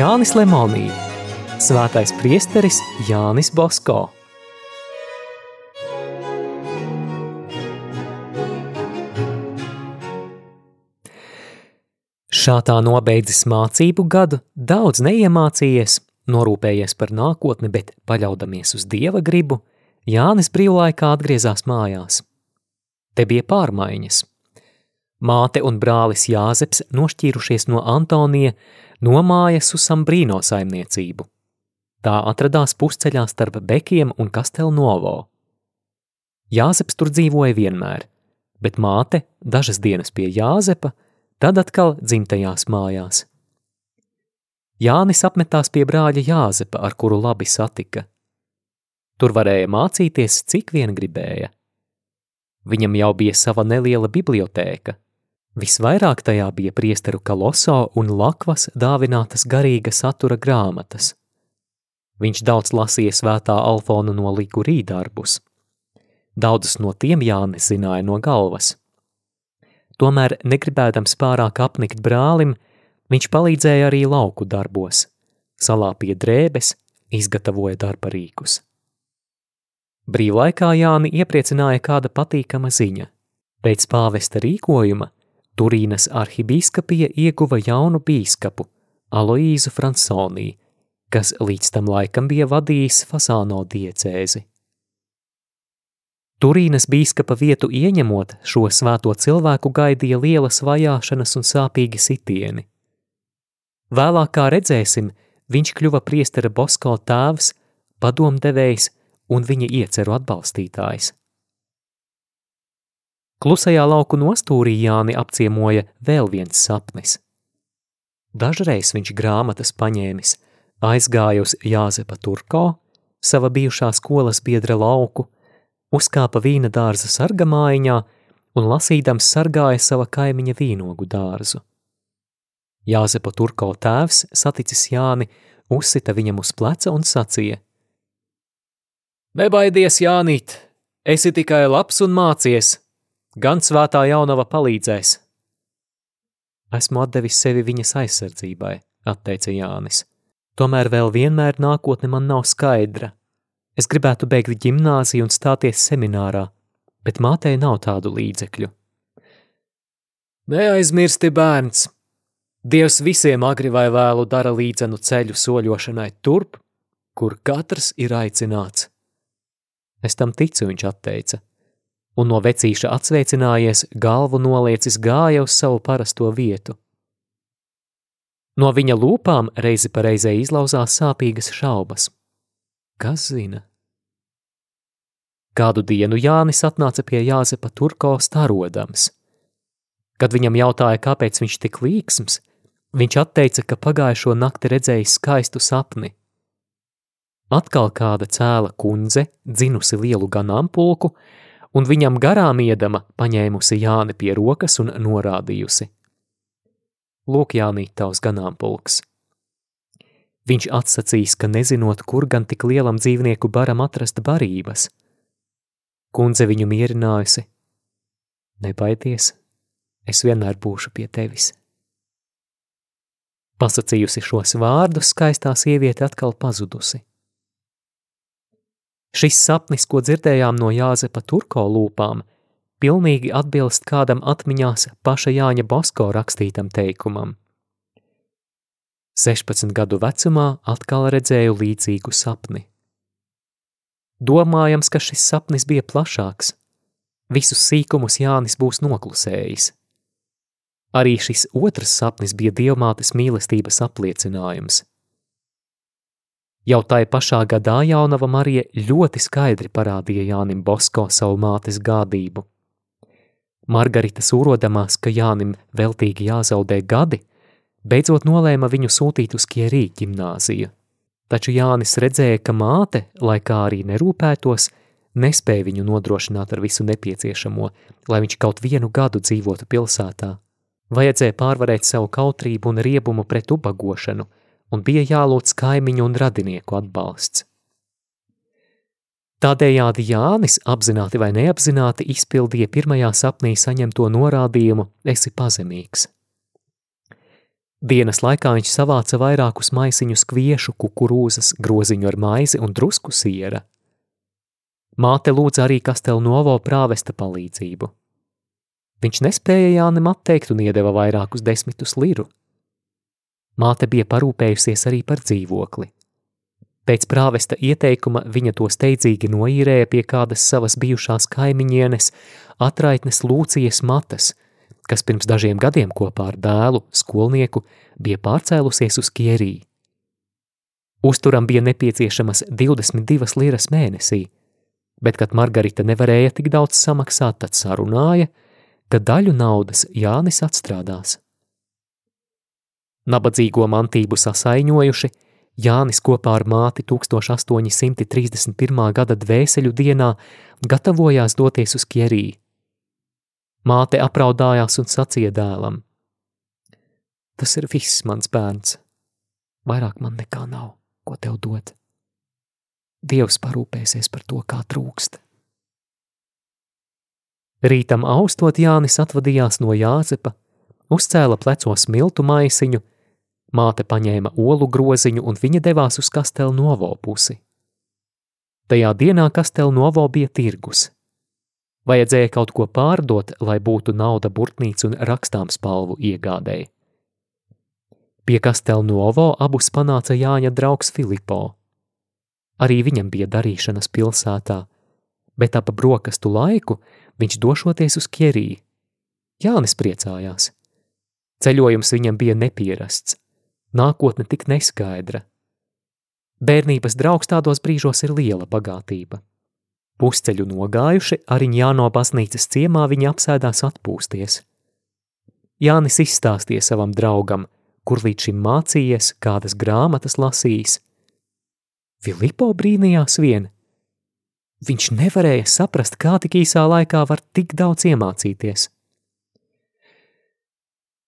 Jānis Lemonī, Svētais priesteris Jānis Bosko. Šātā nobeidzis mācību gadu, daudz neiemācījies, norūpējies par nākotni, bet paļaudamies uz dieva gribu, Jānis brīvlaikā atgriezās mājās. Te bija pārmaiņas. Māte un brālis Jāzeps nošķīrušies no Antonija, nomājas uz Sambrīno saimniecību. Tā atradās pusceļā starp Bekiem un Kastelnovo. Jāzeps tur dzīvoja vienmēr, bet māte dažas dienas pie Jāzepa, tad atkal dzimtajās mājās. Jānis apmetās pie brāļa Jāzepa, ar kuru labi satika. Tur varēja mācīties, cik vien gribēja. Viņam jau bija sava neliela bibliotēka. Visvairāk tajā bija priesteru kaloso un lakvas dāvinātas garīga satura grāmatas. Viņš daudz lasīja svētā Alfona no liku rīdarbus. Daudzus no tiem Jānis zināja no galvas. Tomēr, negribēdams pārāk apnikt brālim, viņš palīdzēja arī lauku darbos, salāpīja drēbes, izgatavoja darba rīkus. Brīvlaikā Jāni iepriecināja kāda patīkama ziņa. Pēc pāvesta rīkojuma Turīnas arhibīskapija ieguva jaunu bīskapu, Aloīzu Fransonī, kas līdz tam laikam bija vadījis Fasāno diecēzi. Turīnas bīskapa vietu ieņemot šo svēto cilvēku gaidīja lielas vajāšanas un sāpīgi sitieni. Vēlāk, kā redzēsim, viņš kļuva priestera Bosko tēvs, padomdevējs un viņa ieceru atbalstītājs. Klusajā lauku nostūrī Jāni apciemoja vēl viens sapnis. Dažreiz viņš grāmatas paņēmis, aizgāja uz Jāzepa Turko, sava bijušā skolas biedra lauku, uzkāpa vīna dārza sargamājiņā un lasīdams sargāja sava kaimiņa vīnogu dārzu. Jāzepa Turko tēvs, saticis Jāni, uzsita viņam uz pleca un sacīja: Nebaidies, Jānīt, esi tikai labs un mācies, gan svētā jaunava palīdzēs. Esmu atdevis sevi viņas aizsardzībai, atteica Jānis. Tomēr vēl vienmēr nākotne man nav skaidra. Es gribētu beigt gimnāziju un stāties seminārā, bet mātei nav tādu līdzekļu. Neaizmirsti bērns! Dievs visiem agri vai vēlu dara līdzenu ceļu soļošanai turp, kur katrs ir aicināts. Es tam ticu, viņš atteica un no vecīša atsveicinājies, galvu noliecis gāja uz savu parasto vietu. No viņa lūpām reizi pa reizē izlauzās sāpīgas šaubas. Kas zina? Kādu dienu Jānis atnāca pie Jāzepa Turko starodams. Kad viņam jautāja, kāpēc viņš tik līksms, viņš atteica, ka pagājušo nakti redzējis skaistu sapni. Atkal kāda cēla kundze, dzinusi lielu ganāmpulku, un viņam garām iedama paņēmusi Jāni pie rokas un norādījusi. Lūk, Jānīt, tavs ganāmpulks. Viņš atsacīs, ka nezinot, kur gan tik lielam dzīvnieku baram atrast barības. Kundze viņu mierinājusi. Nebaidies, es vienmēr būšu pie tevis. Pasacījusi šos vārdus, skaistā sieviete atkal pazudusi. Šis sapnis, ko dzirdējām no Jāzepa Turko lūpām, pilnīgi atbilst kādam atmiņās paša Jāņa Bosko rakstītam teikumam. 16 gadu vecumā atkal redzēju līdzīgu sapni. Domājams, ka šis sapnis bija plašāks. Visus sīkumus Jānis būs noklusējis. Arī šis otrs sapnis bija dievmātes mīlestības apliecinājums – Jau tai pašā gadā jaunava Marija ļoti skaidri parādīja Jānim Bosko savu mātes gādību. Margarita sūrodamās, ka Jānim veltīgi jāzaudē gadi, beidzot nolēma viņu sūtīt uz Kierī ģimnāziju. Taču Jānis redzēja, ka māte, lai kā arī nerūpētos, nespēja viņu nodrošināt ar visu nepieciešamo, lai viņš kaut vienu gadu dzīvotu pilsētā. Vajadzēja pārvarēt savu kautrību un riebumu pret ubagošanu – un bija jālūdz kaimiņu un radinieku atbalsts. Tādējādi Jānis apzināti vai neapzināti izpildīja pirmajā sapnī saņemto norādījumu esi pazemīgs. Dienas laikā viņš savāca vairākus maisiņus kviešu, kukurūzas, groziņu ar maizi un drusku siera. Māte lūdza arī Kastelnovo prāvesta palīdzību. Viņš nespēja Jānim atteikt un iedeva vairākus desmitus liru. Māte bija parūpējusies arī par dzīvokli. Pēc prāvesta ieteikuma viņa to steidzīgi noīrēja pie kādas savas bijušās kaimiņienes, atraitnes Lūcijas matas, kas pirms dažiem gadiem kopā ar dēlu, skolnieku, bija pārcēlusies uz Kierī. Uzturam bija nepieciešamas 22 liras mēnesī, bet, kad Margarita nevarēja tik daudz samaksāt, tad sarunāja, ka daļu naudas Jānis atstrādās. Nabadzīgo mantību sasaiņojuši, Jānis kopā ar māti 1831. gada dvēseļu dienā gatavojās doties uz Kierī. Māte apraudājās un sacīja dēlam: Tas ir viss, mans bērns. Vairāk man nekā nav, ko tev dot. Dievs parūpēsies par to, kā trūkst. Rītam austot Jānis atvadījās no Jāzepa, uzcēla plecos miltu maisiņu Māte paņēma olu groziņu un viņa devās uz Kastelu Novo pusi. Tajā dienā Kastelu Novo bija tirgus. Vajadzēja kaut ko pārdot, lai būtu nauda burtnīcu un rakstām spalvu iegādēji. Pie Kastelu Novo abus panāca Jāņa draugs Filipo. Arī viņam bija darīšanas pilsētā, bet ap brokastu laiku viņš došoties uz Kierī. Jānis priecājās. Ceļojums viņam bija nepierasts nākotne tik neskaidra. Bērnības draugs tādos brīžos ir liela bagātība. Pusceļu nogājuši, arī Jāno baznīcas ciemā viņi apsēdās atpūsties. Jānis izstāstīja savam draugam, kur līdz šim mācījies, kādas grāmatas lasījis. Filipo brīnījās vien. Viņš nevarēja saprast, kā tik īsā laikā var tik daudz iemācīties.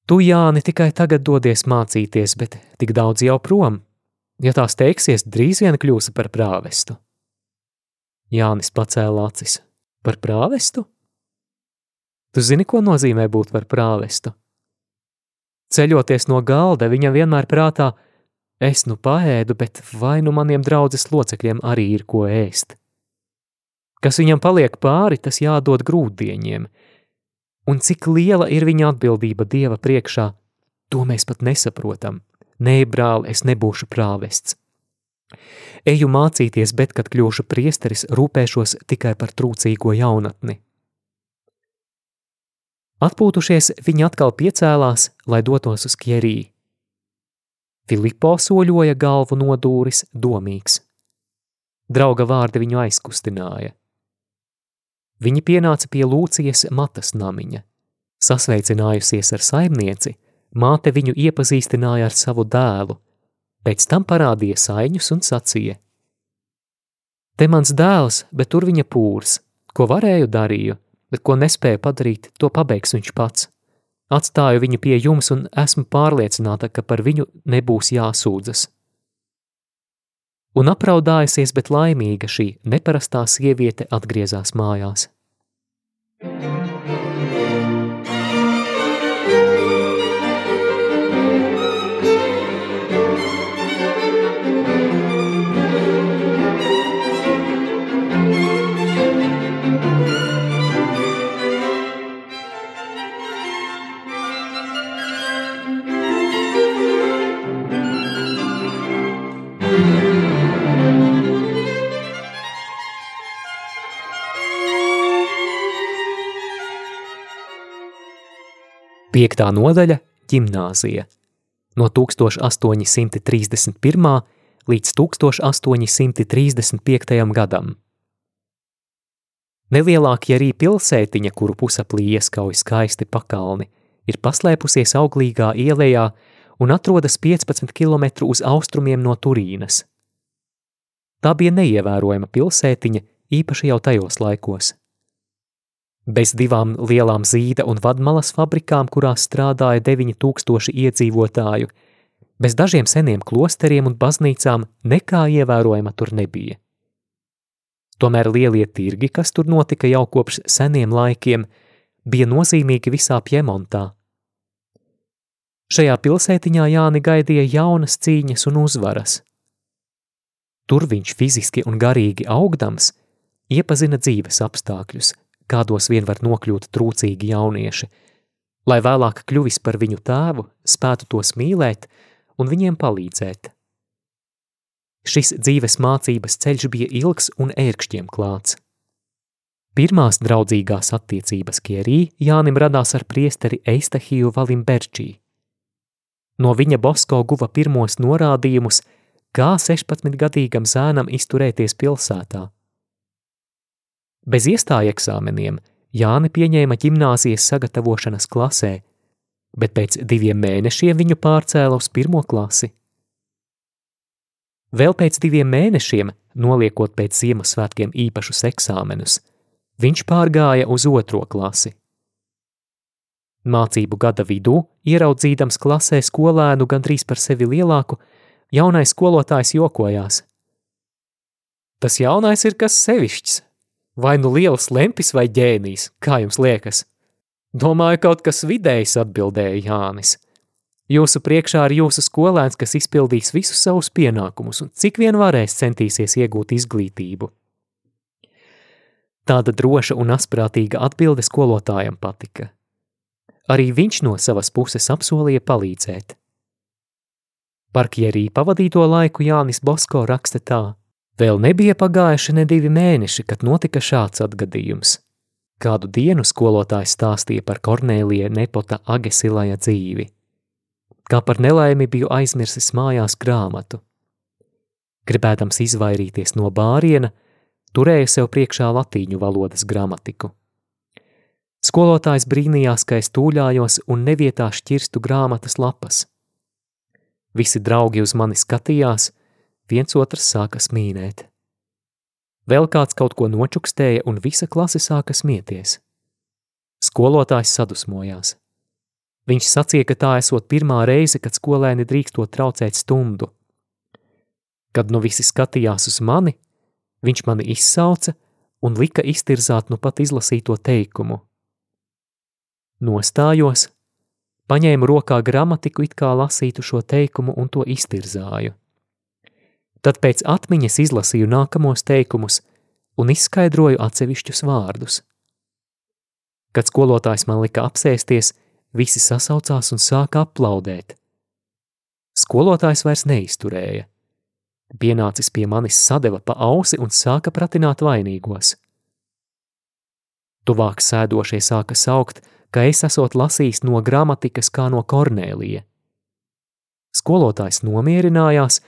Tu, Jāni, tikai tagad dodies mācīties, bet tik daudz jau prom. Ja tās teiksies, drīz vien kļūsi par prāvestu. Jānis pacēla acis. Par prāvestu? Tu zini, ko nozīmē būt par prāvestu? Ceļoties no galda, viņam vienmēr prātā, es nu paēdu, bet vai nu maniem draudzes locekļiem arī ir ko ēst? Kas viņam paliek pāri, tas jādod grūtdieņiem – Un cik liela ir viņa atbildība Dieva priekšā, to mēs pat nesaprotam. Nē, brāl, es nebūšu prāvests. Eju mācīties, bet, kad kļūšu priesteris, rūpēšos tikai par trūcīgo jaunatni. Atpūtušies, viņi atkal piecēlās, lai dotos uz Kjerī. Filipo soļoja galvu nodūris, domīgs. Drauga vārdi viņu aizkustināja. Viņi pienāca pie Lūcijas matas namiņa. Sasveicinājusies ar saimnieci, māte viņu iepazīstināja ar savu dēlu, pēc tam parādīja saiņus un sacīja: Te mans dēls, bet tur viņa pūrs, ko varēju darīju, bet ko nespēju padarīt, to pabeigs viņš pats. Atstāju viņu pie jums un esmu pārliecināta, ka par viņu nebūs jāsūdzas. Un apraudājusies, bet laimīga šī neparastā sieviete atgriezās mājās. Piektā nodaļa – ģimnāzija. No 1831. līdz 1835. gadam. Nelielākie arī pilsētiņa, kuru pusaplī ieskauj skaisti pakalni, ir paslēpusies auglīgā ielējā un atrodas 15 km uz austrumiem no Turīnas. Tā bija neievērojama pilsētiņa, īpaši jau tajos laikos – Bez divām lielām zīda un vadmalas fabrikām, kurās strādāja 9000 iedzīvotāju, bez dažiem seniem klosteriem un baznīcām nekā ievērojama tur nebija. Tomēr lielie tirgi, kas tur notika jau kopš seniem laikiem, bija nozīmīgi visā Piemontā. Šajā pilsētiņā Jāni gaidīja jaunas cīņas un uzvaras. Tur viņš fiziski un garīgi augdams iepazina dzīves apstākļus, kādos vien var nokļūt trūcīgi jaunieši, lai vēlāk kļuvis par viņu tēvu, spētu tos mīlēt un viņiem palīdzēt. Šis dzīves mācības ceļš bija ilgs un ērkšķiem klāts. Pirmās draudzīgās attiecības Kierī Jānim radās ar priesteri Eistahiju Valimberčī. No viņa Bosko guva pirmos norādījumus, kā 16-gadīgam zēnam izturēties pilsētā. Bez iestāja eksāmeniem Jāni pieņēma ģimnāzijas sagatavošanas klasē, bet pēc diviem mēnešiem viņu pārcēla uz pirmo klasi. Vēl pēc diviem mēnešiem, noliekot pēc Ziemassvētkiem īpašus eksāmenus, viņš pārgāja uz otro klasi. Mācību gada vidū, ieraudzīdams klasē skolēnu gandrīz par sevi lielāku, jaunais skolotājs jokojās. Tas jaunais ir kas sevišķs, vai nu liels lempis vai ģēnijs, kā jums liekas? Domāju, kaut kas vidējs atbildēja Jānis. Jūsu priekšā ir jūsu skolēns, kas izpildīs visus savus pienākumus un cik vien varēs centīsies iegūt izglītību. Tāda droša un asprātīga atbilde skolotājam patika. Arī viņš no savas puses apsolīja palīdzēt. Parkjerī pavadīto laiku Jānis Bosko raksta tā. Vēl nebija pagājuši ne divi mēneši, kad notika šāds atgadījums – Kādu dienu skolotājs stāstīja par Kornēlija Nepota Agesilaja dzīvi. Kā par nelaimi biju aizmirsis mājās grāmatu. Gribēdams izvairīties no bāriena, turēja sev priekšā latīņu valodas gramatiku. Skolotājs brīnījās, ka es tūļājos un nevietā šķirstu grāmatas lapas. Visi draugi uz mani skatījās, viens otrs sāka smīnēt. Vēl kāds kaut ko nočukstēja, un visa klase sāka smieties. Skolotājs sadusmojās. Viņš sacīja, ka tā esot pirmā reize, kad skolēni drīkstot traucēt stundu. Kad nu visi skatījās uz mani, viņš mani izsauca un lika iztirzāt nu pat izlasīto teikumu. Nostājos, paņēmu rokā gramatiku, it kā lasītu šo teikumu un to iztirzāju. Tad pēc atmiņas izlasīju nākamos teikumus un izskaidroju atsevišķus vārdus. Kad skolotājs man lika apsēsties, visi sasaucās un sāka aplaudēt. Skolotājs vairs neizturēja. Pienācis pie manis sadeva pa ausi un sāka pratināt vainīgos. Tuvāk sēdošie sāka saukt, ka es esot lasījis no gramatikas kā no Kornēlija. Skolotājs nomierinājās,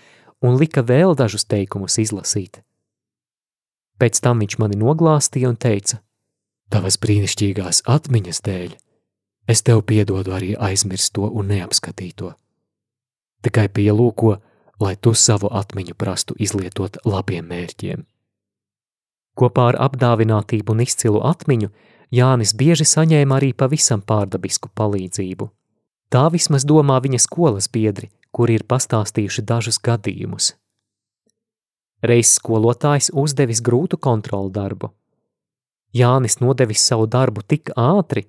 un lika vēl dažus teikumus izlasīt. Pēc tam viņš mani noglāstīja un teica: Tavas brīnišķīgās atmiņas dēļ es tev piedodu arī aizmirsto un neapskatīto. Tikai pielūko, lai tu savu atmiņu prastu izlietot labiem mērķiem. Kopā ar apdāvinātību un izcilu atmiņu Jānis bieži saņēma arī pavisam pārdabisku palīdzību. Tā vismaz domā viņa skolas biedri, kuri ir pastāstījuši dažus gadījumus. Reiz skolotājs uzdevis grūtu kontrolu darbu. Jānis nodevis savu darbu tik ātri,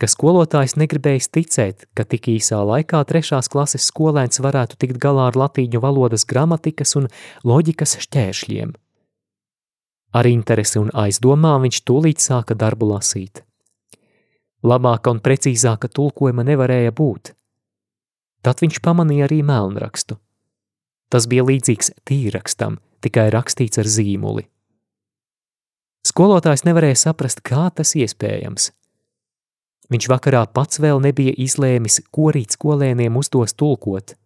ka skolotājs negribējis ticēt, ka tik īsā laikā trešās klases skolēns varētu tikt galā ar latīņu valodas gramatikas un loģikas šķēršļiem. Ar interesi un aizdomām viņš tūlīt sāka darbu lasīt. Labāka un precīzāka tulkojuma nevarēja būt. Tad viņš pamanīja arī melnrakstu. Tas bija līdzīgs tīrakstam, tikai rakstīts ar zīmuli. Skolotājs nevarēja saprast, kā tas iespējams. Viņš vakarā pats vēl nebija izlēmis, ko rīt skolēniem uzdos tulkot.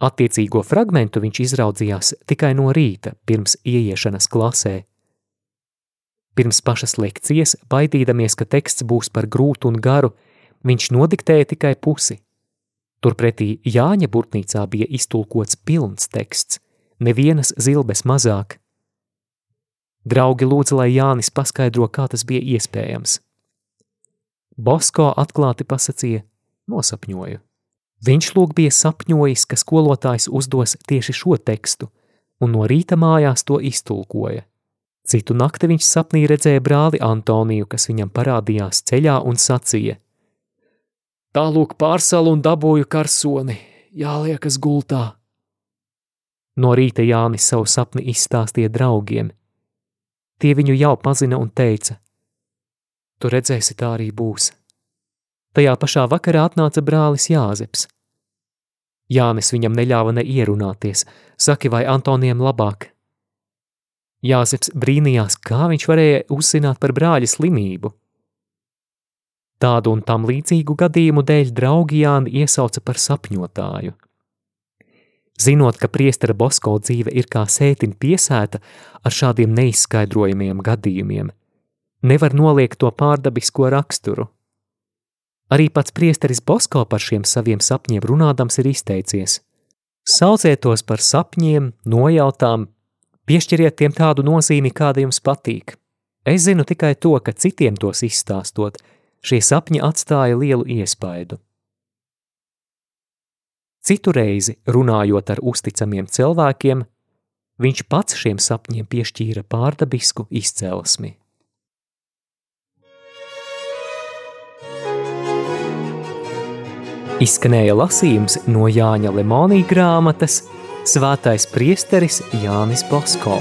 Attiecīgo fragmentu viņš izraudzījās tikai no rīta, pirms ieiešanas klasē. Pirms pašas lekcijas, baidīdamies, ka teksts būs par grūtu un garu, viņš nodiktēja tikai pusi. Turpretī Jāņa burtnīcā bija iztulkots pilns teksts, nevienas zilbes mazāk. Draugi lūdza, lai Jānis paskaidro, kā tas bija iespējams. Bosko atklāti pasacīja, nosapņoju. Viņš lūk bija sapņojis, ka skolotājs uzdos tieši šo tekstu, un no rīta mājās to iztulkoja. Citu nakti viņš sapnī redzēja brāli Antoniju, kas viņam parādījās ceļā un sacīja – Tālūk pārsalu un dabūju karsoni, jāliekas gultā. No rīta Jānis savu sapni izstāstīja draugiem. Tie viņu jau pazina un teica: Tu redzēsi, tā arī būs. Tajā pašā vakarā atnāca brālis Jāzeps. Jānis viņam neļāva ne ierunāties, saki, vai Antoniem labāk. Jāzeps brīnījās, kā viņš varēja uzzināt par brāļa slimību. Tādu un tam līdzīgu gadījumu dēļ draugi Jāni iesauca par sapņotāju. Zinot, ka priestera Bosko dzīve ir kā sētina piesēta ar šādiem neizskaidrojumiem gadījumiem, nevar noliegt to pārdabisko raksturu. Arī pats priesteris Bosko par šiem saviem sapņiem runādams ir izteicies. Sauciet tos par sapņiem, nojautām, piešķiriet tiem tādu nozīmi, kāda jums patīk. Es zinu tikai to, ka citiem tos izstāstot, šie sapņi atstāja lielu iespaidu. Citu reizi, runājot ar uzticamiem cilvēkiem, viņš pats šiem sapņiem piešķīra pārdabisku izcelsmi. Izskanēja lasījums no Jāņa Lemonija grāmatas Svētais priesteris Jānis Bosko.